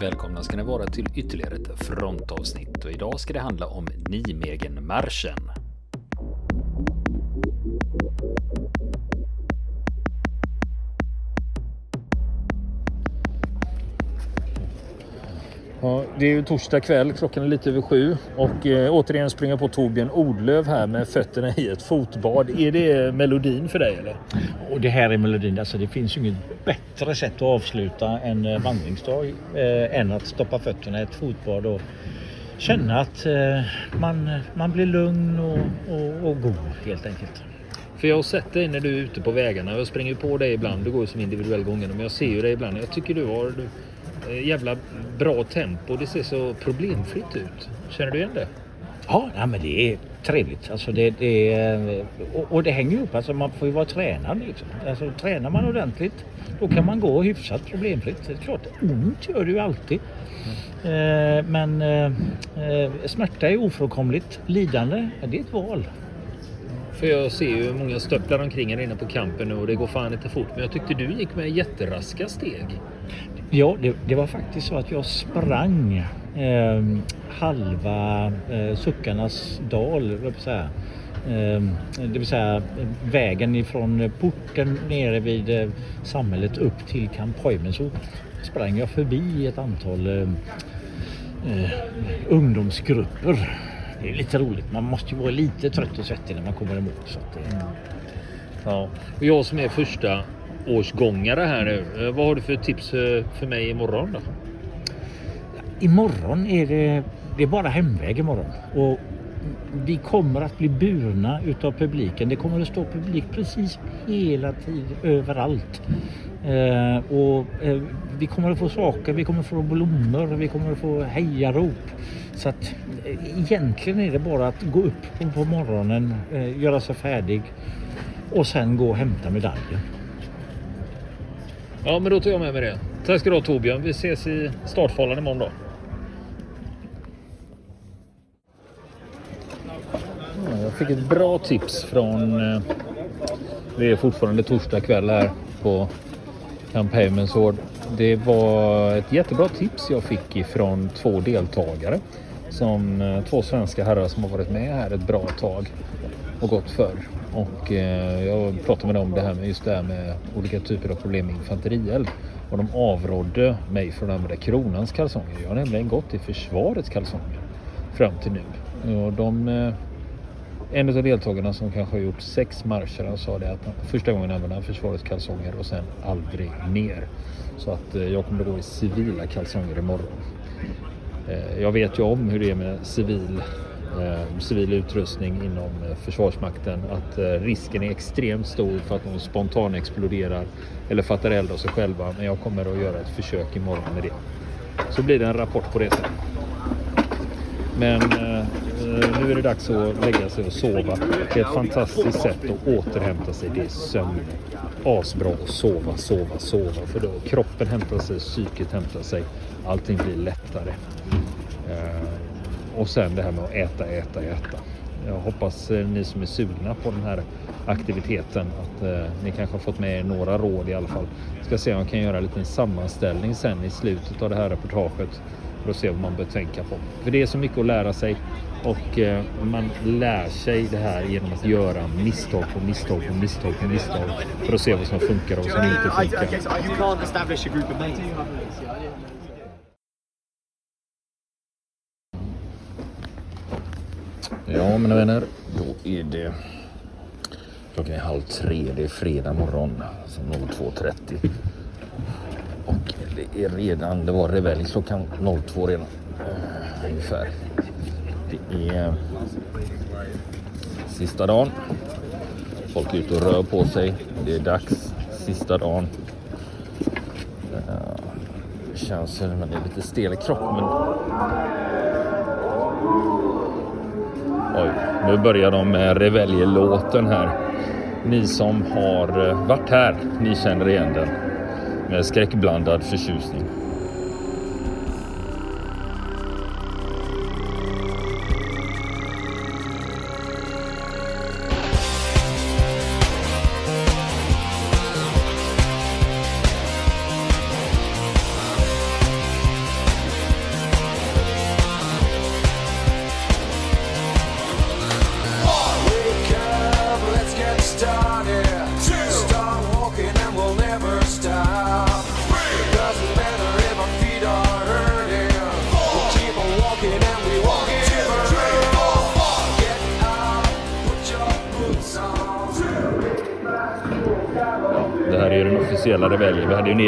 Välkomna ska ni vara till ytterligare ett frontavsnitt och idag ska det handla om Nijmegenmarschen. Det är ju torsdag kväll, klockan är lite över sju och eh, återigen springer på Torbjörn Odlöv här med fötterna i ett fotbad. Är det melodin för dig eller? Och det här är melodin. Alltså det finns ju inget bättre sätt att avsluta en eh, vandringsdag eh, än att stoppa fötterna i ett fotbad och känna att eh, man, man blir lugn och, och, och god helt enkelt. För jag har sett dig när du är ute på vägarna. Jag springer på dig ibland. Du går ju som individuell gångare. Men jag ser ju dig ibland. Jag tycker du har du, jävla bra tempo. Det ser så problemfritt ut. Känner du igen det? Ja, nej, men det är trevligt. Alltså det, det är, och, och det hänger upp. Alltså man får ju vara tränad. Liksom. Alltså, tränar man ordentligt då kan man gå hyfsat problemfritt. Det är klart, ont gör det ju alltid. Eh, men eh, eh, smärta är ofrånkomligt. Lidande, det är ett val. För jag ser ju många stöpplar omkring här inne på kampen nu och det går fan inte fort. Men jag tyckte du gick med jätteraska steg. Ja, det, det var faktiskt så att jag sprang eh, halva eh, Suckarnas dal, säga. Eh, det vill säga vägen ifrån porten nere vid eh, samhället upp till Camp så sprang jag förbi ett antal eh, eh, ungdomsgrupper. Det är lite roligt. Man måste ju vara lite trött och svettig när man kommer emot. Så att, eh, Ja. Och jag som är första årsgångare här nu. Eh, vad har du för tips eh, för mig imorgon då? Imorgon är det, det är bara hemväg imorgon. Och vi kommer att bli burna utav publiken. Det kommer att stå publik precis hela tiden överallt. Eh, och eh, vi kommer att få saker, vi kommer att få blommor, vi kommer att få hejarop. Så att eh, egentligen är det bara att gå upp på, på morgonen, eh, göra sig färdig och sen gå och hämta medaljen. Ja, men då tar jag med mig det. Tack ska du ha Torbjörn. Vi ses i startfållan imorgon då. Ja, jag fick ett bra tips från... eh, Det är fortfarande torsdag kväll här på Camp Haymansord. Det var ett jättebra tips jag fick ifrån två deltagare. Som eh, två svenska herrar som har varit med här ett bra tag och gått förr. Och eh, jag pratade med dem om det här med just det här med olika typer av problem med infanterield. Och de avrådde mig från att använda kronans kalsonger. Jag har nämligen gått i försvarets kalsonger fram till nu. Och de, eh, en av deltagarna som kanske har gjort sex marscher han sa det att första gången använde han försvarets kalsonger och sen aldrig mer. Så att eh, jag kommer att gå i civila kalsonger imorgon. Jag vet ju om hur det är med civil, Eh, civil utrustning inom eh, Försvarsmakten. Att eh, risken är extremt stor för att de spontan exploderar eller fattar eld av sig själva. Men jag kommer att göra ett försök imorgon med det. Så blir det en rapport på det sen. Men nu är det dags att lägga sig och sova. Det är ett fantastiskt sätt att återhämta sig. Det är sömn. Asbra att sova, sova, sova. För då kroppen hämtar sig, psyket hämtar sig. Allting blir lättare. Och sen det här med att äta, äta, äta. Jag hoppas eh, ni som är sugna på den här aktiviteten att eh, ni kanske har fått med er några råd i alla fall. Ska se om jag kan göra en liten sammanställning sen i slutet av det här reportaget för att se vad man bör tänka på. För det är så mycket att lära sig och eh, man lär sig det här genom att göra misstag på misstag på misstag på misstag för att se vad som funkar och vad som inte funkar. Ja, mina vänner. Då är det klockan är halv tre. Det är fredag morgon, alltså 02.30. Och det är redan, det var revelj klockan 02 redan. Uh, ungefär. Det är sista dagen. Folk är ute och rör på sig. Det är dags. Sista dagen. Uh, det känns som att man är lite stel i kroppen. Men Oj, nu börjar de med Revelje-låten här. Ni som har eh, varit här, ni känner igen den. Med skräckblandad förtjusning.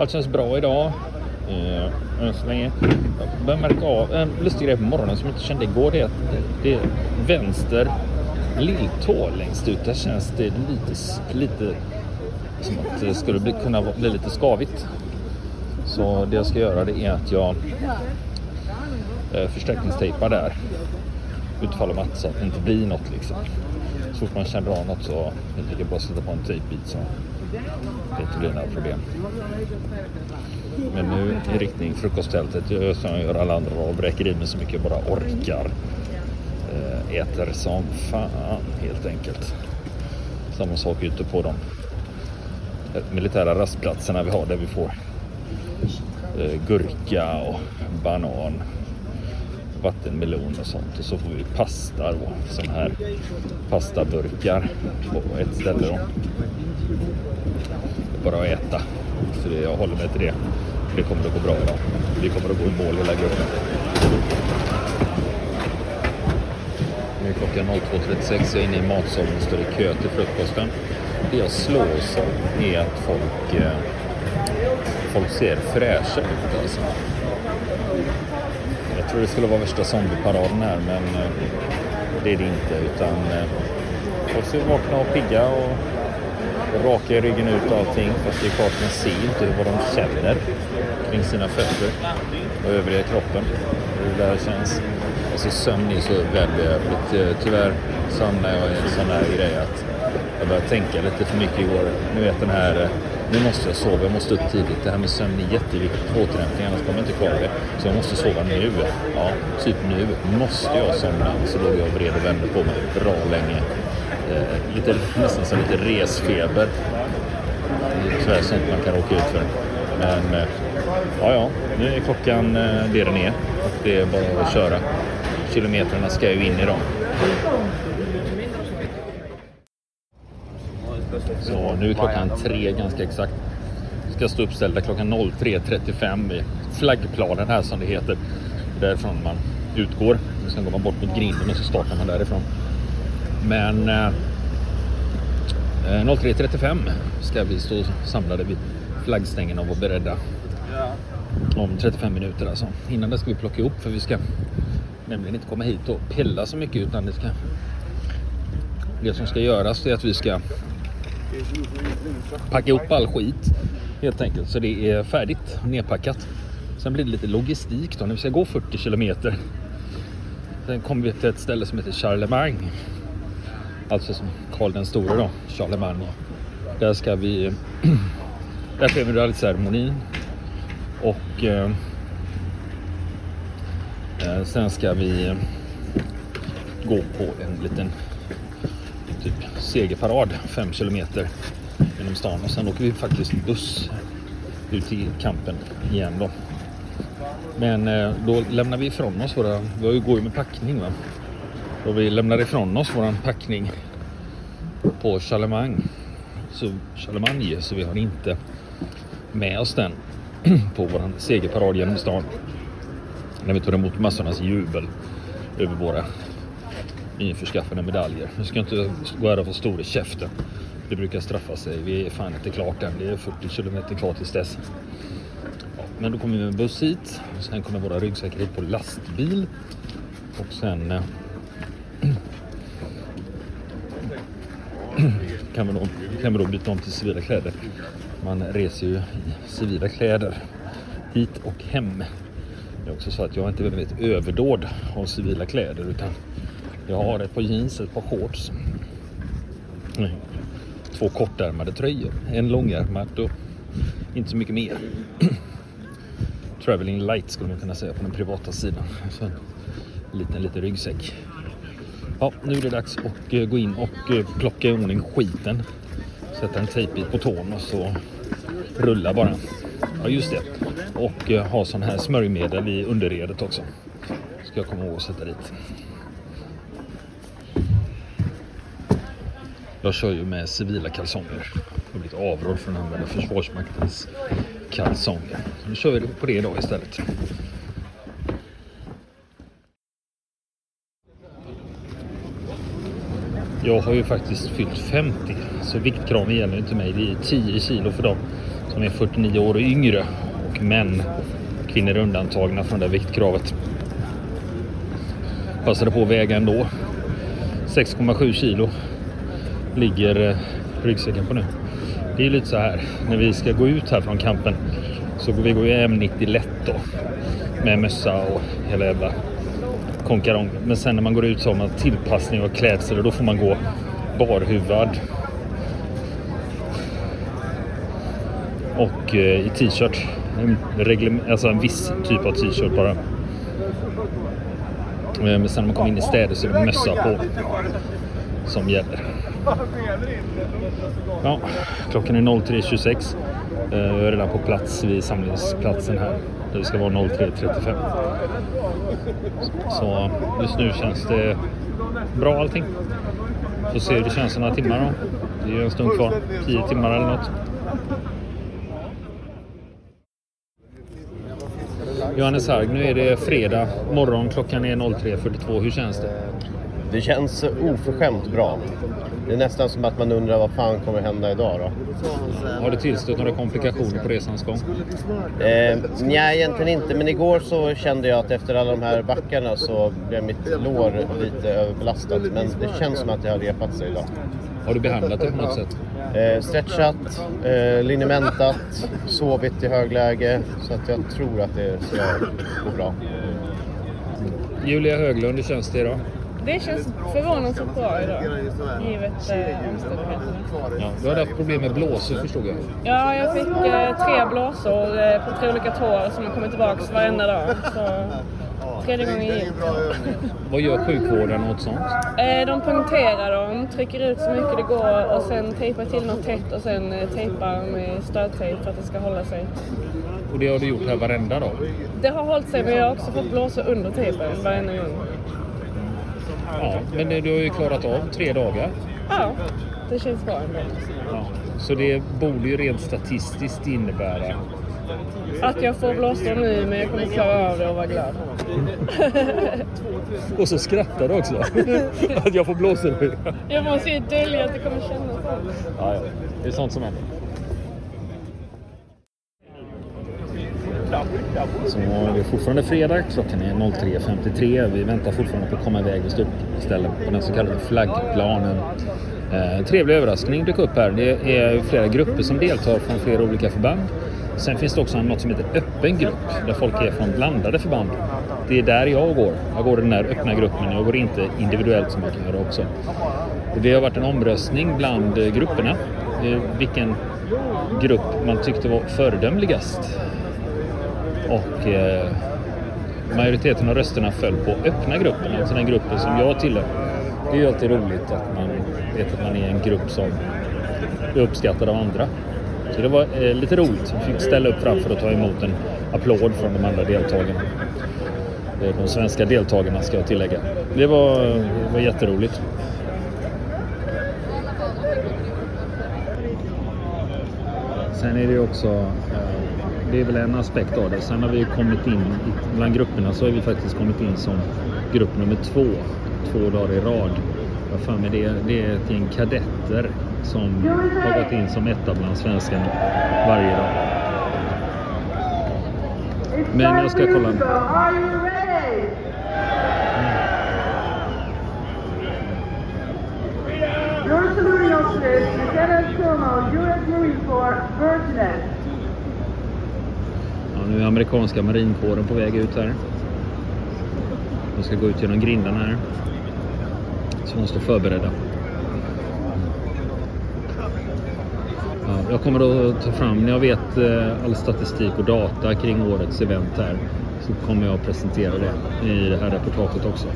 Allt känns bra idag. Eh, än så länge. Jag börjar märka av en lustig grej på morgonen som jag inte kände igår. Det är att det är vänster lilltå längst ut. Där känns det lite, lite som att det skulle bli, kunna bli lite skavigt. Så det jag ska göra det är att jag eh, förstärkningstejpar där. Utfall om att så att det inte blir något liksom. Så fort man känner av något så jag det bara sätta på en tejpbit så det blir problem. Men nu i riktning frukosttältet. Jag gör som jag gör alla andra och bräcker i mig så mycket jag bara orkar. Eh, äter som fan helt enkelt. Samma sak ute på de eh, militära rastplatserna vi har där vi får eh, gurka och banan vattenmelon och sånt och så får vi pasta då, Sådana här pastaburkar på ett ställe då. Det är bara att äta. Så det, jag håller mig till det. Det kommer att gå bra idag. Vi kommer att gå i mål hela gruppen. Nu är klockan 02.36. Jag är inne i matsalen och står i kö till frukosten. Det jag slås av är att folk, eh, folk ser fräscha ut alltså. Jag tror det skulle vara värsta zombieparaden här men eh, det är det inte utan eh, folk ser vakna och pigga och raka i ryggen ut och allting fast det är klart man ser inte vad de känner kring sina fötter och övriga kroppen. Hur det där känns. Alltså sömn är så välbehövligt. Eh, tyvärr så hamnade jag i en sån här grej att jag började tänka lite för mycket igår. Ni vet den här, nu måste jag sova, jag måste upp tidigt. Det här med sömn är jätteviktigt återhämtning, annars kommer jag inte klara det. Så jag måste sova nu. Ja, typ nu måste jag somna. Så låg jag bred och vände på mig bra länge. Eh, lite, nästan som lite resfeber. Det är tyvärr sånt man kan råka ut för. Men eh, ja, ja, nu är klockan eh, det den är och det är bara att köra. Kilometrarna ska ju in i dem. Nu är klockan tre ganska exakt. Vi ska stå uppställda klockan 03.35 vid flaggplanen här som det heter. Därifrån man utgår. Sen går man bort mot grinden och så startar man därifrån. Men eh, eh, 03.35 ska vi stå samlade vid flaggstängen och vara beredda. Om 35 minuter alltså. Innan det ska vi plocka ihop för vi ska nämligen inte komma hit och pilla så mycket utan det ska det som ska göras är att vi ska packa ihop all skit Helt enkelt. Så det är färdigt, nedpackat. Sen blir det lite logistik då när vi ska gå 40 kilometer. Sen kommer vi till ett ställe som heter Charlemagne. Alltså som Karl den store då, Charlemagne. Där ska vi... där sker rallyceremonin. Och eh, eh, sen ska vi gå på en liten typ segerparad 5 kilometer genom stan och sen åker vi faktiskt buss ut i campen igen då. Men eh, då lämnar vi ifrån oss våra, vi går ju med packning va. Och vi lämnar ifrån oss våran packning på Charlemagne. Så Charlemagne, så vi har inte med oss den på våran segerparad genom stan. När vi tar emot massornas jubel över våra införskaffade medaljer. Nu ska jag inte gå här och få stor i käften. Det brukar straffa sig. Vi är fan inte klart än. Det är 40 kilometer kvar tills dess. Ja, men då kommer vi med buss hit. Och sen kommer våra ryggsäckar hit på lastbil. Och sen eh, kan, vi då, kan vi då byta om till civila kläder. Man reser ju i civila kläder hit och hem. Det är också så att jag inte är ett överdåd av civila kläder utan jag har ett par jeans, ett par shorts. Nej, Två kortärmade tröjor, en långärmad och inte så mycket mer. Traveling light skulle man kunna säga på den privata sidan. Så en liten, liten ryggsäck. Ja, nu är det dags att eh, gå in och eh, plocka i ordning skiten. Sätta en tejpbit på tån och så rulla bara. Ja, just det. Och eh, ha sån här smörjmedel i underredet också. Ska jag komma ihåg att sätta dit. Jag kör ju med civila kalsonger. Jag har blivit avrådd från att använda Försvarsmaktens kalsonger. Så nu kör vi på det idag istället. Jag har ju faktiskt fyllt 50 så viktkraven gäller inte mig. Det är 10 kilo för dem som är 49 år och yngre och män. Kvinnor är undantagna från det där viktkravet. Passade på att väga ändå. 6,7 kilo ligger eh, ryggsäcken på nu. Det är lite så här när vi ska gå ut här från campen så går vi går ju M90 lätt då med mössa och hela jävla konkarong. Men sen när man går ut så har man tillpassning och klädsel och då får man gå barhuvad. Och eh, i t-shirt. En, alltså en viss typ av t-shirt bara. Eh, men sen när man kommer in i städer så är det mössa på som gäller. Ja, klockan är 03.26. Jag eh, är redan på plats vid samlingsplatsen här. Där ska vara 03.35. Så just nu känns det bra allting. Får se hur det känns om några timmar då. Det är ju en stund kvar. 10 timmar eller något. Johannes Harg, nu är det fredag morgon. Klockan är 03.42. Hur känns det? Det känns oförskämt bra. Det är nästan som att man undrar vad fan kommer hända idag då? Har det tillstött några komplikationer på resans gång? Eh, nej, egentligen inte. Men igår så kände jag att efter alla de här backarna så blev mitt lår lite överbelastat. Men det känns som att det har repat sig idag. Har du behandlat det på något sätt? Eh, stretchat, eh, linimentat, sovit i högläge. Så att jag tror att det ska gå bra. Julia Höglund, hur känns det idag? Det känns förvånansvärt bra idag, givet eh, omständigheterna. Ja, du hade haft problem med blåsor förstod jag. Ja, jag fick eh, tre blåsor eh, på tre olika tår som har kommit tillbaka varenda dag. Så tredje gången gick. Vad gör sjukvården åt sånt? Eh, de punkterar dem, trycker ut så mycket det går och sen tejpar till något tätt och sen eh, tejpar med stödtejp för att det ska hålla sig. Och det har du gjort här varenda dag? Det har hållit sig men jag har också fått blåsor under tejpen varenda gång. Ja, men det- du har ju klarat av tre dagar. Ja, det känns bra ändå. Ja. Så det borde ju rent statistiskt innebära... Att jag får blåsor nu men jag kommer klara av det och vara glad. Och så skrattar du också. att jag får blåsor nu. Jag måste ju dölja att det kommer kännas. Ja, ja. Det är sånt som händer. Så det är fortfarande fredag, klockan är 03.53. Vi väntar fortfarande på att komma iväg vid störtstället på den så kallade flaggplanen. Eh, trevlig överraskning dök upp här. Det är flera grupper som deltar från flera olika förband. Sen finns det också något som heter öppen grupp där folk är från blandade förband. Det är där jag går. Jag går i den här öppna gruppen. Jag går inte individuellt som man kan göra också. Och det har varit en omröstning bland grupperna. Eh, vilken grupp man tyckte var föredömligast. Och eh, majoriteten av rösterna föll på öppna gruppen, alltså den gruppen som jag tillhör. Det är ju alltid roligt att man vet att man är en grupp som är uppskattad av andra. Så det var eh, lite roligt. Vi fick ställa upp framför och ta emot en applåd från de andra deltagarna. De svenska deltagarna ska jag tillägga. Det var, det var jätteroligt. Sen är det ju också, eh, det är väl en aspekt av det. Sen har vi kommit in, bland grupperna så har vi faktiskt kommit in som grupp nummer två, två dagar i rad. Jag har för mig det, det är ett gäng kadetter som har gått in som etta bland svenskarna varje dag. Men jag ska kolla. Are you ready? Your saluting officers, Lieutenant Colonel, U.S. Marine Corps, Virginet. Nu är amerikanska marinkåren på väg ut här. De ska gå ut genom grindarna här. Så de står förberedda. Ja, jag kommer att ta fram, när jag vet eh, all statistik och data kring årets event här, så kommer jag att presentera det i det här reportaget också.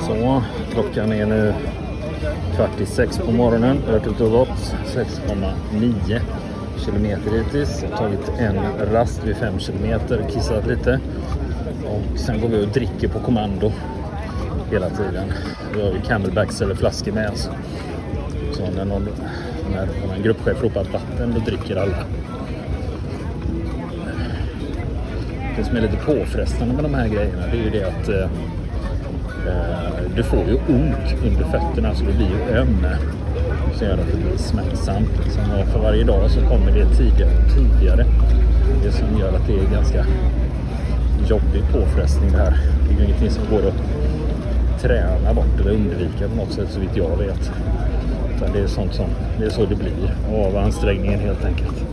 Så, klockan är nu kvart i sex på morgonen. Jag och gått 6,9 kilometer hittills. Jag har tagit en rast vid 5 kilometer, kissat lite. Och sen går vi och dricker på kommando hela tiden. Vi har ju camelbacks eller flaskor med oss. Så när, någon, när, när en gruppchef ropar vatten, då dricker alla. Det som är lite påfrestande med de här grejerna, det är ju det att Eh, eh du får ju ont under fötterna så du blir ju öm. Så gör att det blir smärtsamt. Liksom. Och för varje dag så kommer det tidigare och tidigare. Det som gör att det är ganska jobbig påfrestning det här. Det är ju ingenting som går att träna bort eller undvika på något sätt så vitt jag vet. Utan det är sånt som, det är så det blir av ansträngningen helt enkelt.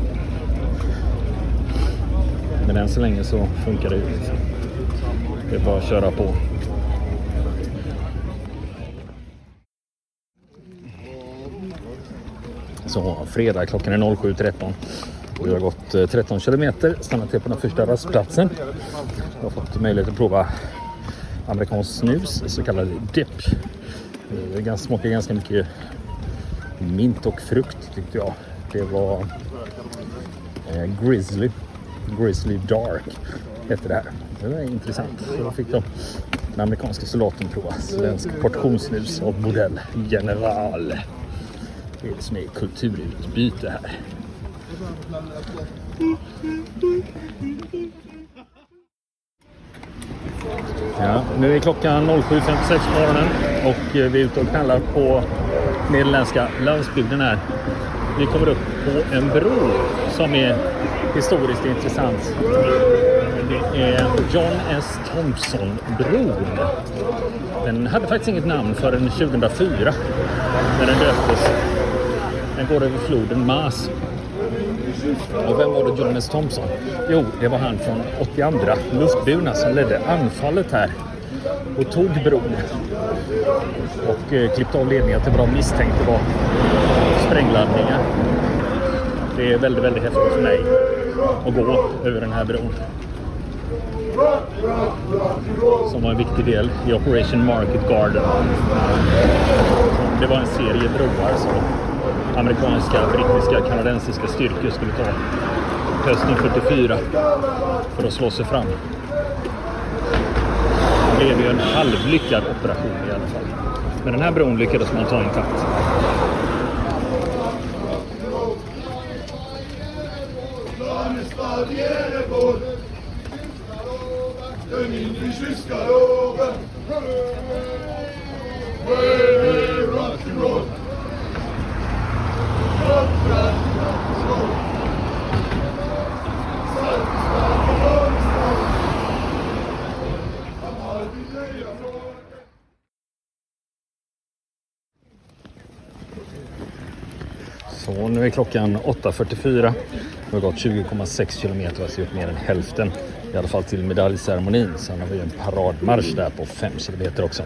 Men än så länge så funkar det ju. Det är bara att köra på. Så fredag, klockan är 07.13. Vi har gått eh, 13 kilometer, stannat till på den första rastplatsen. Jag har fått möjlighet att prova amerikansk snus, så kallad dip. Eh, det smakar ganska mycket mint och frukt tyckte jag. Det var eh, Grizzly. Grizzly Dark hette det här. Det var intressant. Så då fick de den amerikanska soldaten prova svensk portionssnus av modell General. Det är det som är kulturutbyte här. Ja, nu är klockan 07.56 på morgonen och eh, vi är ute och knallar på nederländska landsbygden här. Vi kommer upp på en bro som är historiskt intressant. Det är John S. Thompson-bron. Den hade faktiskt inget namn förrän 2004 när den döptes. Den går över floden Maas. Och vem var det John S. Thompson? Jo, det var han från 82 luftburna som ledde anfallet här och tog bron och eh, klippte av ledningar till vad de misstänkte var sprängladdningar. Det är väldigt, väldigt häftigt för mig att gå över den här bron. Som var en viktig del i Operation Market Garden. Det var en serie broar som amerikanska, brittiska, kanadensiska styrkor skulle ta hösten 44 för att slå sig fram. Det blev ju en halvlyckad operation i alla fall. Men den här bron lyckades man ta intakt. Well, Nu är klockan 8.44. Vi har gått 20,6 kilometer, alltså gjort mer än hälften. I alla fall till medaljceremonin. Sen har vi en paradmarsch där på 5 kilometer också.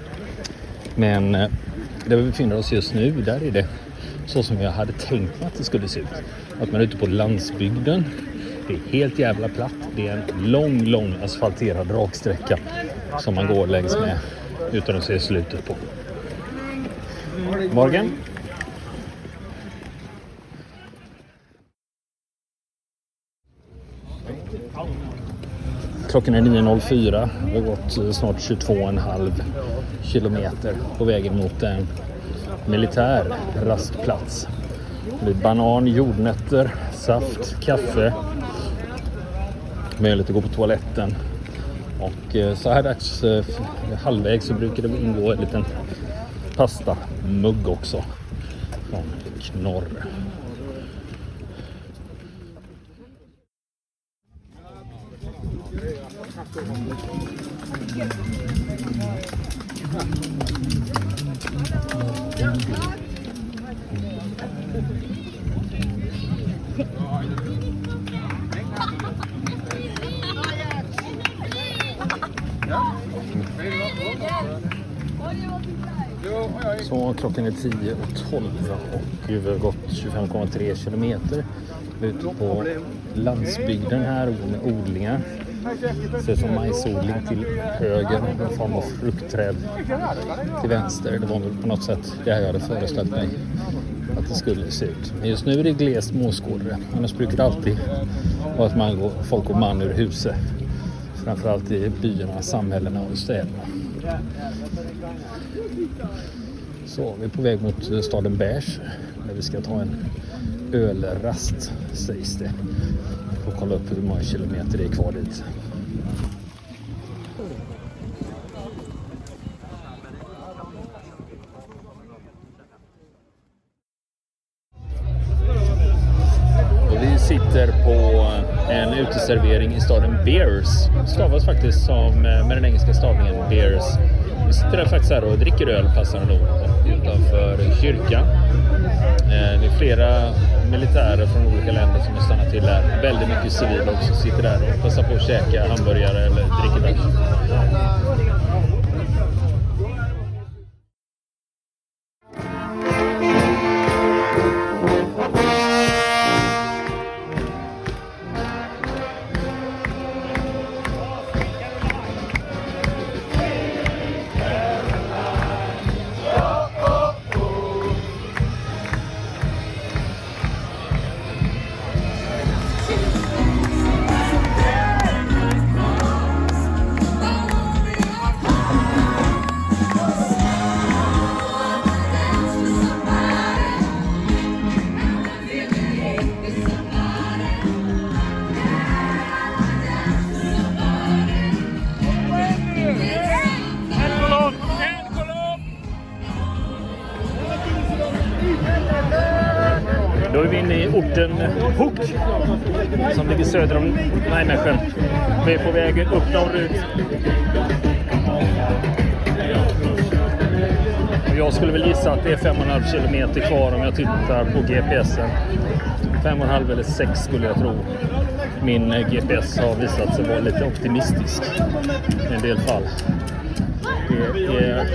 Men eh, där vi befinner oss just nu, där är det så som jag hade tänkt mig att det skulle se ut. Att man är ute på landsbygden. Det är helt jävla platt. Det är en lång, lång asfalterad raksträcka som man går längs med utan att se slutet på. Morgan? Klockan är 9.04. Vi har gått eh, snart 22,5 kilometer på vägen mot en militär rastplats. Det banan, jordnötter, saft, kaffe. Möjlighet att gå på toaletten. Och eh, så här dags, eh, halvvägs, så brukar det ingå en liten pastamugg också. Från Knorr. Så klockan är 10 och 12 och vi har gått 25,3 kilometer ute på landsbygden här med odlingar. Ser ut som majsodling till höger, någon form av fruktträd till vänster. Det var väl på något sätt det här jag hade föreställt mig att det skulle se ut. Men just nu är det glest målskådare. Annars brukar det alltid vara att man går, folk går man ur huset. Framförallt i byarna, samhällena och städerna. Så vi är på väg mot staden Bärs där vi ska ta en ölrast sägs det. Kolla upp hur många kilometer det är kvar dit. Vi sitter på en uteservering i staden Beers. Stavas faktiskt som eh, med den engelska stavningen Beers. Vi sitter där faktiskt här och dricker öl passande nog utanför kyrkan. Eh, det är flera militärer från olika länder som har stannat till här. Väldigt mycket civila också sitter där och passar på att käka hamburgare eller dricker bärs. Då är vi inne i orten Hook som ligger söder om Nijmegen. Vi är på väg upp norrut. Jag skulle väl gissa att det är 5,5 kilometer kvar om jag tittar på GPSen. 5,5 eller 6 skulle jag tro. Min GPS har visat sig vara lite optimistisk i en del fall. Det är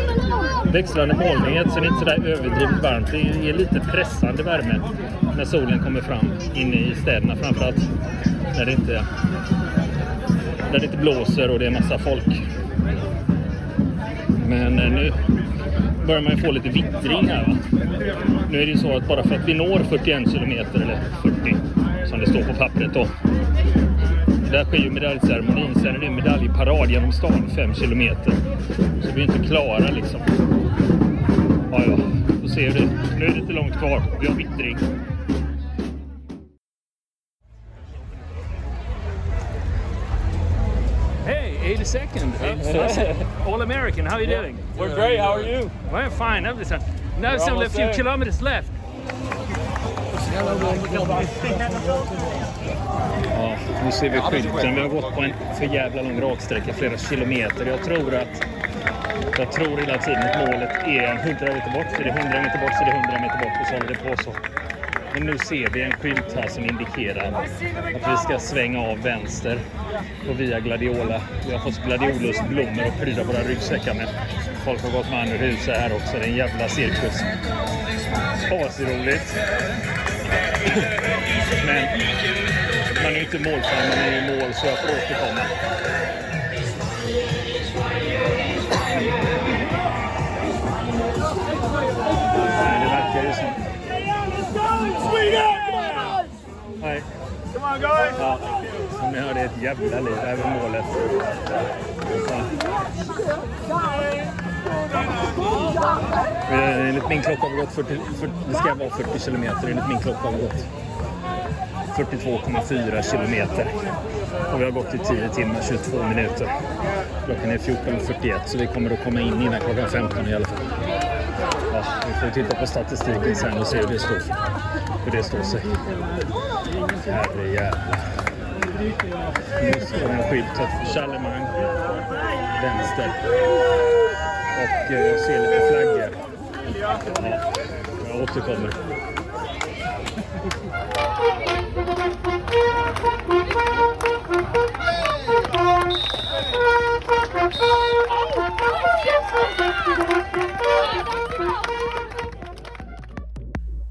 växlande molnighet så det är inte sådär överdrivet varmt. Det är lite pressande värme när solen kommer fram inne i städerna. Framförallt när det inte, när det inte blåser och det är massa folk. Men eh, nu börjar man ju få lite vittring här. Va? Nu är det ju så att bara för att vi når 41 kilometer, eller 40 som det står på pappret då. Där sker ju medaljceremonin. Sen är det en medaljparad genom stan, 5 kilometer. Så vi är inte klara liksom. Ja, ja. Då ser du. Nu är det inte långt kvar. Vi har vittring. Hey, 82nd. All American. How are you doing? We're great. How are you? Well, fine. Now We're only a few there. kilometers left. Ja, nu ser vi skylten. Vi har gått på en för jävla lång raksträcka, flera kilometer. Jag tror att jag tror hela tiden att målet är 100 meter bort, så det är 100 meter bort, så det är 100 meter bort och så håller det på så. Men nu ser vi en skylt här som indikerar att vi ska svänga av vänster på Via Gladiola. Vi har fått gladiolus-blommor och pryda våra ryggsäckar med. Folk har gått man ur huset här också. Det är en jävla cirkus. Asroligt. Men man är ju inte målfan, man är ju i mål så jag får återkomma. Nej, det verkar ju som... Nej. Ja, som ni hörde, ett jävla liv över målet. Eh, enligt min klocka har vi gått 40, 40, det ska vara 40 kilometer. Enligt min klocka har vi gått 42,4 kilometer. Och vi har gått i 10 timmar 22 minuter. Klockan är 14.41 så vi kommer att komma in innan klockan 15 i alla fall. Ja, vi får titta på statistiken sen och se hur det står, hur det står sig. Herrejävlar. Nu står en skylt här. Charlemang. Vänster. Och eh, jag ser lite flaggor. Ja, jag återkommer.